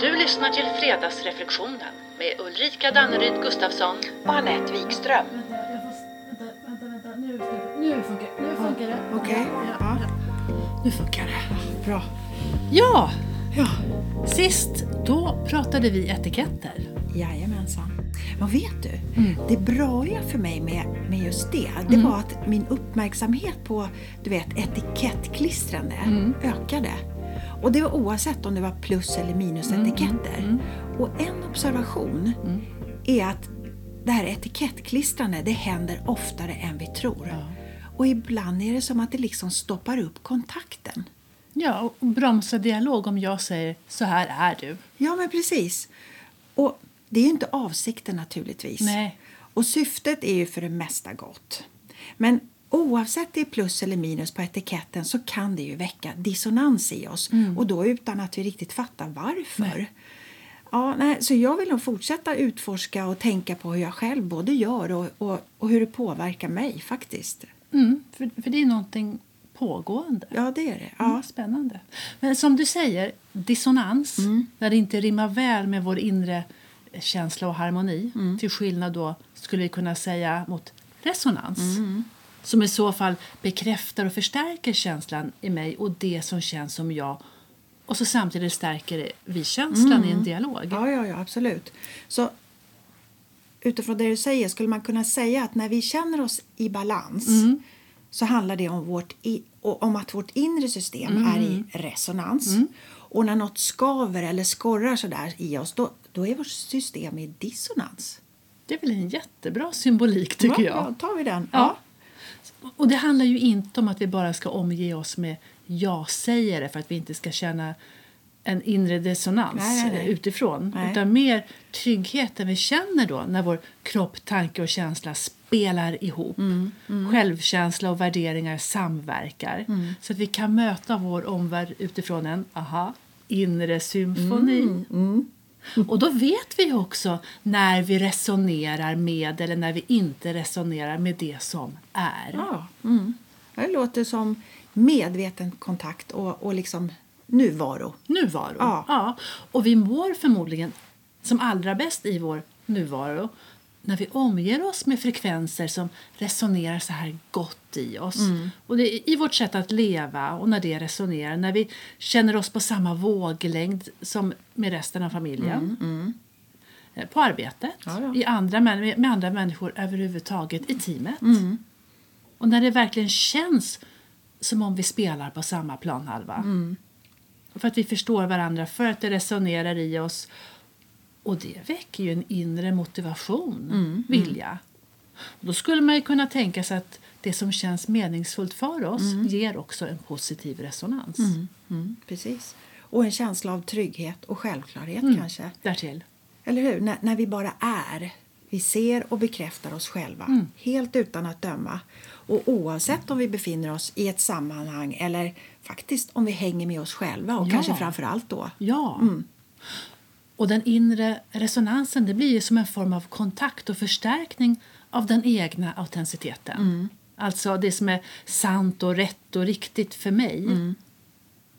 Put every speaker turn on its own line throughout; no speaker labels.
Du lyssnar till Fredagsreflektionen med Ulrika Danneryd Gustafsson.
och Anette Wikström.
Vänta, vänta, vänta, vänta. Nu, nu, funkar, nu funkar det.
Okej.
Ja,
Ja.
ja. Nu funkar det.
Bra.
Ja,
Ja,
sist då pratade vi etiketter.
jajamensan. Men vet du,
Mm.
det braiga för mig med, med just det, det
Mm.
var att min uppmärksamhet på du vet, etikettklistrande
Mm.
ökade. Och det var oavsett om det var plus eller minusetiketter.
mm.
Och en observation
Mm.
är att det här etikettklistrande, det händer oftare än vi tror.
Ja.
Och ibland är det som att det liksom stoppar upp kontakten.
Ja, och bromsa dialog om jag säger så här är du.
Ja, men precis. Och det är ju inte avsikten naturligtvis.
Nej.
Och syftet är ju för det mesta gott. Men oavsett det är plus eller minus på etiketten så kan det ju väcka dissonans i oss. Och då utan att vi riktigt fattar varför.
Nej.
Ja, nej, så jag vill nog fortsätta utforska och tänka på hur jag själv både gör och, och, och hur det påverkar mig faktiskt.
Mm, för, för det är någonting pågående.
Ja, det är det.
Ja.
Ja.
Spännande. Men som du säger, dissonans, när det inte rimmar väl med vår inre känsla och harmoni till skillnad då, skulle vi kunna säga, mot resonans som i så fall bekräftar och förstärker känslan i mig och det som känns som jag och så samtidigt stärker vi känslan i en dialog.
Ja, ja, ja, absolut. Så utifrån det du säger skulle man kunna säga att när vi känner oss i balans så handlar det om, vårt i, om att vårt inre system är i resonans. Och när något skaver eller skorrar sådär i oss då, då är vårt system i dissonans.
Det är väl en jättebra symbolik tycker
ja,
jag.
Ja, tar vi den.
Ja. Och det handlar ju inte om att vi bara ska omge oss med ja-sägare för att vi inte ska känna en inre dissonans
Nej, nej, nej.
utifrån. Utan mer tryggheten vi känner då när vår kropp, tanke och känsla spelar ihop.
Mm,
Självkänsla och värderingar samverkar.
Mm.
Så att vi kan möta vår omvärld utifrån en aha, inre symfoni. Och då vet vi också när vi resonerar med eller när vi inte resonerar med det som är.
Ja, mm. Det låter som medveten kontakt och, och liksom nuvaro.
Nuvaro.
Ja.
Och vi mår förmodligen som allra bäst i vår nuvaro när vi omger oss med frekvenser som resonerar så här gott i oss. Och det I vårt sätt att leva och när det resonerar, när vi känner oss på samma våglängd som med resten av familjen. Eh, På arbetet,
Ja, ja.
I andra, med med andra människor överhuvudtaget, i teamet. Och när det verkligen känns som om vi spelar på samma planhalva. För att vi förstår varandra, för att det resonerar i oss. Och det väcker ju en inre motivation, vilja. Och då skulle man kunna tänka sig att det som känns meningsfullt för oss ger också en positiv resonans.
Mm, precis. Och en känsla av trygghet och självklarhet kanske.
Därtill.
Eller hur? När, när vi bara är. Vi ser och bekräftar oss själva, helt utan att döma. Och oavsett om vi befinner oss i ett sammanhang eller faktiskt om vi hänger med oss själva och
Ja.
kanske framför allt då.
Ja. Och den inre resonansen det blir ju som en form av kontakt och förstärkning av den egna autenticiteten. Alltså det som är sant och rätt och riktigt för mig.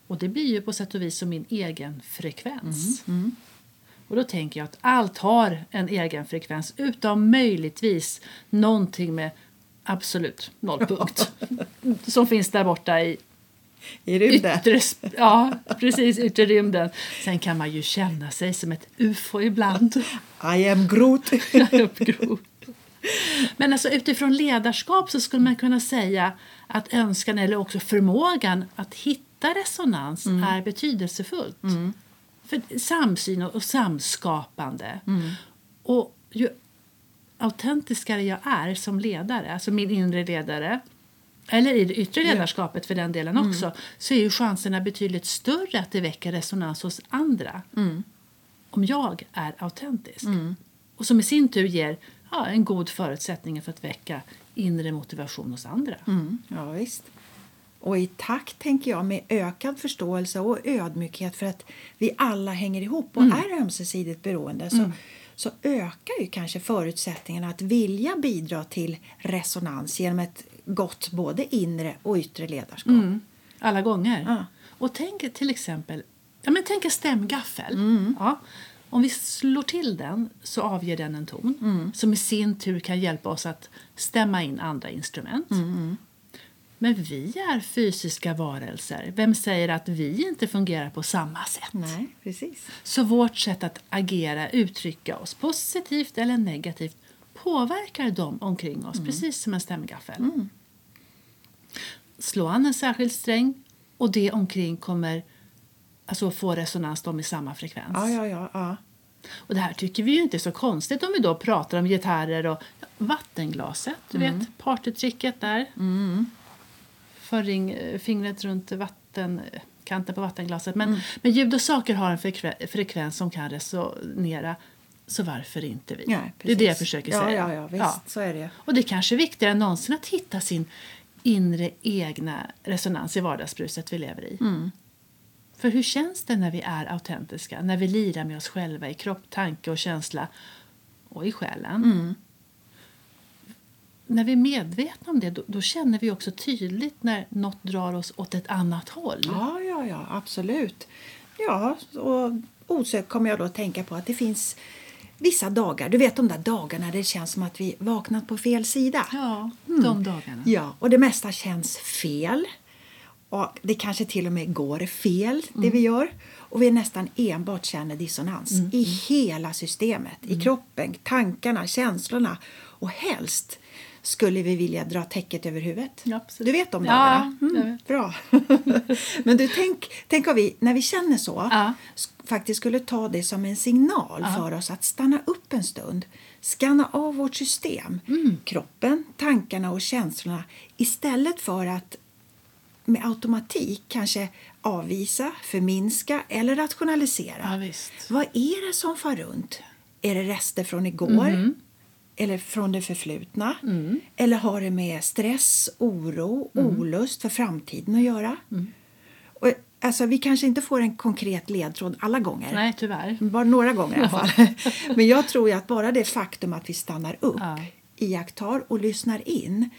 Och det blir ju på sätt och vis som min egen frekvens. Och då tänker jag att allt har en egen frekvens utom möjligtvis någonting med absolut nollpunkt som finns där borta i
I rymden.
Yttre, ja, precis, yttre rymden. Sen kan man ju känna sig som ett ufo ibland.
I am Groot.
Men alltså utifrån ledarskap så skulle man kunna säga att önskan eller också förmågan att hitta resonans är betydelsefullt. För samsyn och och samskapande. Och ju autentiskare jag är som ledare, alltså min inre ledare eller i det yttre ledarskapet för den delen också, så är ju chanserna betydligt större att det väcker resonans hos andra. Om jag är autentisk. Och som i sin tur ger ja, en god förutsättning för att väcka inre motivation hos andra.
Ja, visst. Och i takt, tänker jag, med ökad förståelse och ödmjukhet för att vi alla hänger ihop och är ömsesidigt beroende så, så ökar ju kanske förutsättningarna att vilja bidra till resonans genom ett gott både inre och yttre ledarskap.
Alla gånger.
Ja.
Och tänk till exempel Ja, men tänk en stämgaffel. Ja. Om vi slår till den så avger den en ton som i sin tur kan hjälpa oss att stämma in andra instrument. Men vi är fysiska varelser. Vem säger att vi inte fungerar på samma sätt?
Nej, precis.
Så vårt sätt att agera, uttrycka oss positivt eller negativt påverkar dem omkring oss, precis som en stämgaffel. Slå an en särskild sträng och det omkring kommer alltså få resonans de i samma frekvens.
Ja, ja, ja. ja.
Och det här tycker vi ju inte är så konstigt om vi då pratar om gitarrer och vattenglaset, du vet partytricket där. För ring fingret runt vatten, kanten på vattenglaset. Men, men ljud och saker har en frekve- frekvens som kan resonera. Så varför inte vi?
Nej,
det är det jag försöker
ja,
säga.
Ja, ja, visst. Så är det.
Och det kanske är viktigare än någonsin att hitta sin inre egna resonans i vardagsbruset vi lever i.
Mm.
För hur känns det när vi är autentiska? När vi lirar med oss själva i kropp, tanke och känsla och i själen?
Mm.
När vi är medvetna om det då, då känner vi också tydligt när något drar oss åt ett annat håll.
Ja, ja, ja, absolut. Ja, och osökt kommer jag då att tänka på att det finns vissa dagar, du vet de där dagarna där det känns som att vi vaknat på fel sida.
Ja, de dagarna.
Ja, och det mesta känns fel. Och det kanske till och med går fel, det
Mm.
vi gör. Och vi nästan enbart känner dissonans
Mm.
i hela systemet. I kroppen, tankarna, känslorna. Och helst skulle vi vilja dra täcket över huvudet.
Ja,
du vet de
Ja,
dagarna? Mm,
jag vet.
Bra. Men du, tänk, tänk om vi, när vi känner så,
Ja.
faktiskt skulle ta det som en signal för oss att stanna upp en stund. Skanna av vårt system,
Mm.
kroppen, tankarna och känslorna istället för att med automatik kanske avvisa, förminska eller rationalisera.
Ja.
Vad är det som far runt? Är det rester från igår?
Mm.
Eller från det förflutna? Eller har det med stress, oro,
Mm.
olust för framtiden att göra? Och, alltså, vi kanske inte får en konkret ledtråd alla gånger.
Nej, tyvärr.
Bara några gånger i alla fall. Men jag tror att bara det faktum att vi stannar upp,
Ja.
iakttar och lyssnar in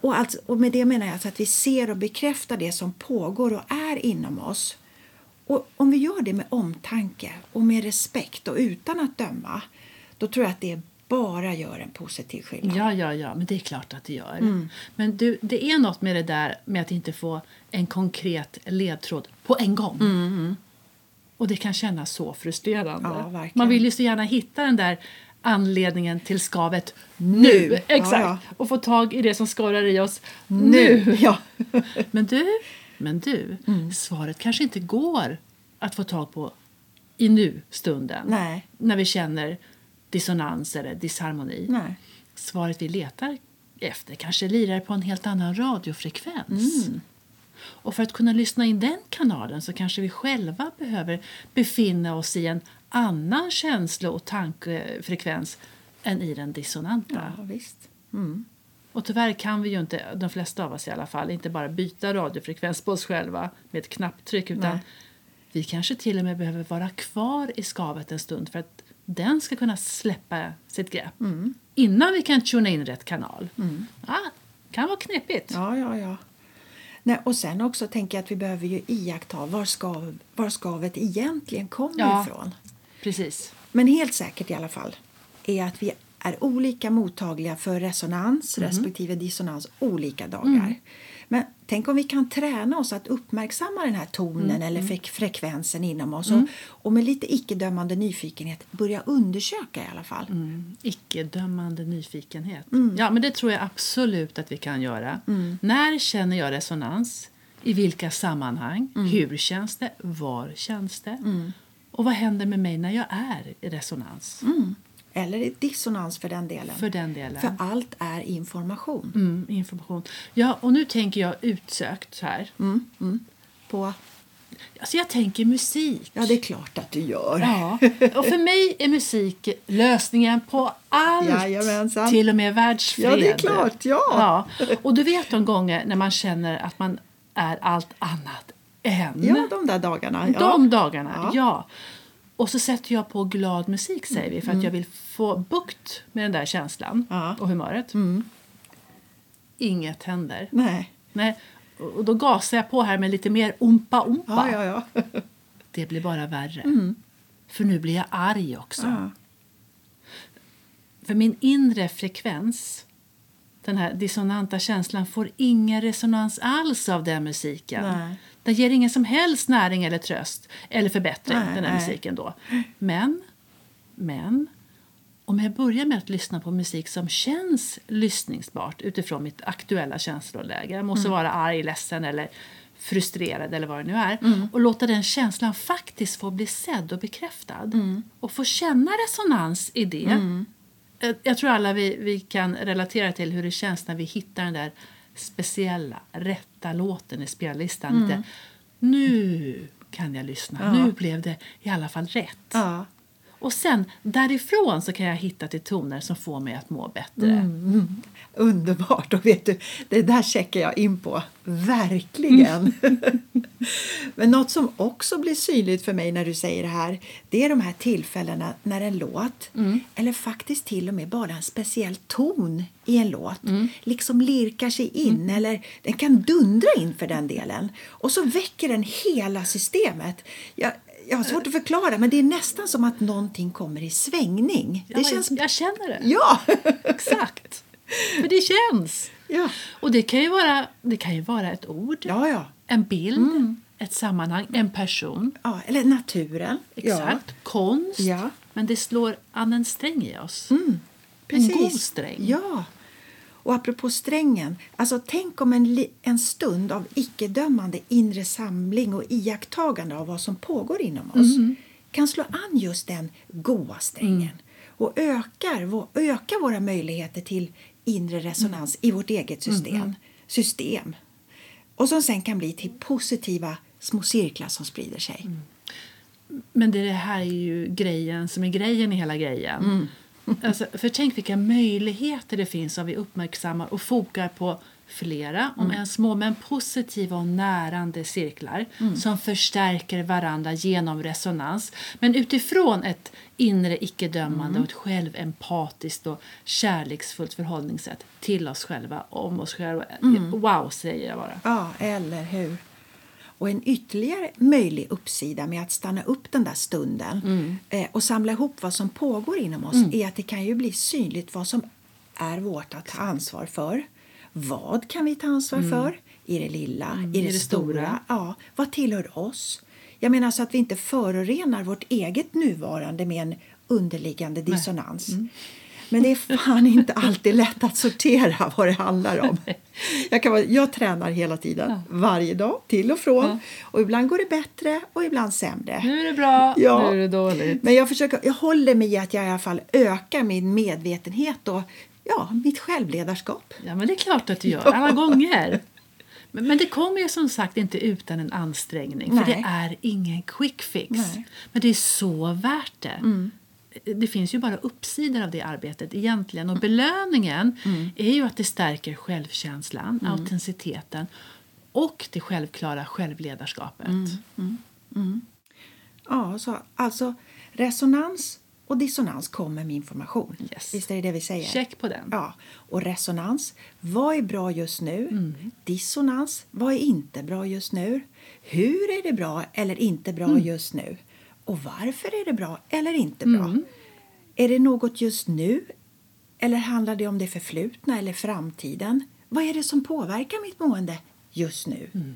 och, alltså, och med det menar jag alltså att vi ser och bekräftar det som pågår och är inom oss. Och om vi gör det med omtanke och med respekt och utan att döma då tror jag att det bara gör en positiv skillnad.
Ja, ja, ja, men det är klart att det gör. Men du, det är något med det där med att inte få en konkret ledtråd på en gång. Och det kan kännas så frustrerande.
Ja.
Man vill ju så gärna hitta den där anledningen till skavet nu.
Nu.
Exakt.
Ja, ja.
Och få tag i det som skorrar i oss nu.
Ja.
Men du, men du svaret kanske inte går att få tag på i nu-stunden. När vi känner dissonans eller disharmoni.
Nej.
Svaret vi letar efter kanske lirar på en helt annan radiofrekvens. Och för att kunna lyssna in den kanalen så kanske vi själva behöver befinna oss i en annan känslo och tankefrekvens än i den dissonanta.
ja, visst.
Och tyvärr kan vi ju inte, de flesta av oss i alla fall, inte bara byta radiofrekvens på oss själva med ett knapptryck utan
Nej.
vi kanske till och med behöver vara kvar i skavet en stund för att den ska kunna släppa sitt grepp innan vi kan tuna in rätt kanal. Ja, kan vara knepigt.
Ja, ja, ja. Nej, och sen också tänker jag att vi behöver ju iaktta var, skav, var skavet egentligen kommer
Ja.
ifrån.
Precis.
Men helt säkert i alla fall är att vi är olika mottagliga för resonans respektive dissonans olika dagar. Tänk om vi kan träna oss att uppmärksamma den här tonen eller frek- frekvensen inom oss och, och med lite icke-dömande nyfikenhet börja undersöka i alla fall.
Mm. Icke-dömande nyfikenhet.
Mm.
Ja, men det tror jag absolut att vi kan göra. När känner jag resonans? I vilka sammanhang?
Mm.
Hur känns det? Var känns det? Och vad händer med mig när jag är i resonans?
Eller i dissonans för den delen.
För den delen.
För allt är information.
Mm, information. Ja, och nu tänker jag utsökt så här.
På,
Alltså jag tänker musik.
ja, det är klart att du gör.
Ja, och för mig är musik lösningen på allt.
Jajamensan.
Till och med världsfred.
Ja, det är klart, ja.
ja. Och du vet de gånger när man känner att man är allt annat än.
Ja, de där dagarna. Ja.
De dagarna,
Ja.
ja. Och så sätter jag på glad musik säger vi för att jag vill få bukt med den där känslan
Ja.
och humöret. Inget händer.
Nej.
Nej. Och då gasar jag på här med lite mer umpa-umpa.
Ja, ja, ja.
det blir bara värre. För nu blir jag arg också. För min inre frekvens, den här dissonanta känslan, får ingen resonans alls av den musiken.
Nej.
Den ger ingen som helst näring eller tröst eller förbättring,
Nej,
den här
nej.
musiken då. Men, men, om jag börjar med att lyssna på musik som känns lyssningsbart utifrån mitt aktuella känsloläge, jag måste vara arg, ledsen eller frustrerad eller vad det nu är, och låta den känslan faktiskt få bli sedd och bekräftad och få känna resonans i det. Eh, Jag tror alla vi, vi kan relatera till hur det känns när vi hittar den där speciella, rätta låten i spellistan. Lite, nu kan jag lyssna.
Ja.
Nu blev det i alla fall rätt.
Ja.
Och sen därifrån så kan jag hitta till toner som får mig att må bättre.
Underbart! Och vet du, det där checkar jag in på. Verkligen! Men något som också blir synligt för mig när du säger det här det är de här tillfällena när en låt, eller faktiskt till och med bara en speciell ton i en låt, liksom lirkar sig in, eller den kan dundra in för den delen. Och så väcker den hela systemet. Jag, jag har svårt att förklara, men det är nästan som att någonting kommer i svängning.
Ja,
det känns...
jag, känner det.
Ja!
Exakt. För det känns.
ja!
Och det kan ju vara, det kan ju vara ett ord,
Ja, ja.
en bild, ett sammanhang, en person.
Ja, eller naturen.
Exakt. Konst.
Ja.
Men det slår an en sträng i oss.
Mm.
En god sträng.
Ja. Och apropå strängen, alltså tänk om en, en stund av icke-dömande inre samling och iakttagande av vad som pågår inom oss
Mm.
kan slå an just den goa strängen och ökar, ökar våra möjligheter till inre resonans i vårt eget system. system. Och som sen kan bli till positiva små cirklar som sprider sig.
Men det här är ju grejen som är grejen i hela grejen. Alltså, för tänk vilka möjligheter det finns om vi uppmärksammar och fokar på flera, om än små men positiva och närande cirklar som förstärker varandra genom resonans. Men utifrån ett inre icke-dömande och ett självempatiskt och kärleksfullt förhållningssätt till oss själva, om oss själva. Wow, säger jag bara.
Ja, eller hur? Och en ytterligare möjlig uppsida med att stanna upp den där stunden eh, och samla ihop vad som pågår inom oss är att det kan ju bli synligt vad som är vårt att ta ansvar för. Vad kan vi ta ansvar för? I det lilla, i, det
det
stora?
stora.
Ja, vad tillhör oss? Jag menar så att vi inte förorenar vårt eget nuvarande med en underliggande dissonans. Men det är fan inte alltid lätt att sortera vad det handlar om. Jag, kan vara, jag tränar hela tiden, varje dag, till och från. Och ibland går det bättre och ibland sämre.
Nu är det bra,
Ja.
nu är det dåligt.
Men jag, försöker, jag håller mig i att jag i alla fall ökar min medvetenhet och ja, mitt självledarskap.
Ja, men det är klart att du gör. Alla gånger. Men, men det kommer ju som sagt inte utan en ansträngning. För
Nej.
det är ingen quick fix.
Nej. Mm.
Men det är så värt det. Det finns ju bara uppsidor av det arbetet egentligen. Och belöningen
Mm.
är ju att det stärker självkänslan, autenticiteten och det självklara självledarskapet.
Mm. Ja, så, alltså resonans och dissonans kommer med information.
Yes.
Visst är det det vi säger?
Check på den.
Ja, och resonans. Vad är bra just nu? Dissonans. Vad är inte bra just nu? Hur är det bra eller inte bra just nu? Och varför är det bra eller inte bra? Är det något just nu? Eller handlar det om det förflutna eller framtiden? Vad är det som påverkar mitt mående just nu?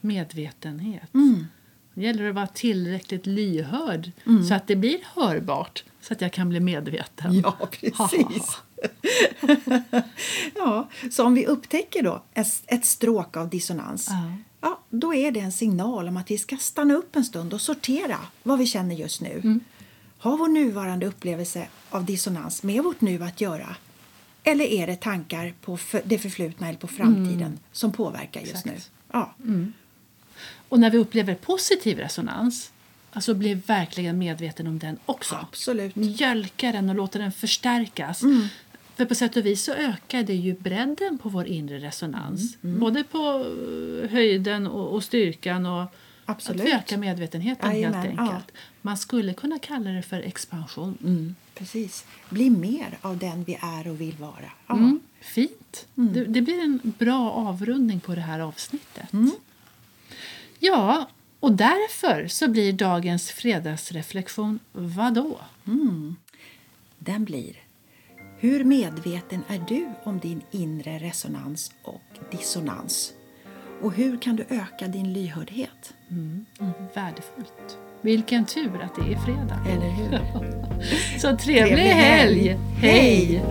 Medvetenhet.
Mm.
Det gäller att vara tillräckligt lyhörd så att det blir hörbart. Så att jag kan bli medveten.
Ja, precis. ja, så om vi upptäcker då ett, ett stråk av dissonans
Ja.
ja, då är det en signal om att vi ska stanna upp en stund och sortera vad vi känner just nu. Har vår nuvarande upplevelse av dissonans med vårt nu att göra? Eller är det tankar på det förflutna eller på framtiden som påverkar just
Exakt.
nu? Ja.
Och när vi upplever positiv resonans, alltså bli verkligen medveten om den också.
Absolut.
Mjölka den och låta den förstärkas. För på sätt och vis så ökar det ju bredden på vår inre resonans. Både på eh, höjden och, och styrkan och
Absolut.
att vi ökar medvetenheten
Jajamän,
helt enkelt. Man skulle kunna kalla det för expansion.
Mm, precis. Bli mer av den vi är och vill vara. Ja.
Mm, fint. Det, det blir en bra avrundning på det här avsnittet. Ja, och därför så blir dagens fredagsreflektion vadå?
Den blir Hur medveten är du om din inre resonans och dissonans? Och hur kan du öka din lyhördhet?
Värdefullt. Vilken tur att det är fredag.
Eller hur?
Så trevlig
Trevlig helg.
helg! Hej!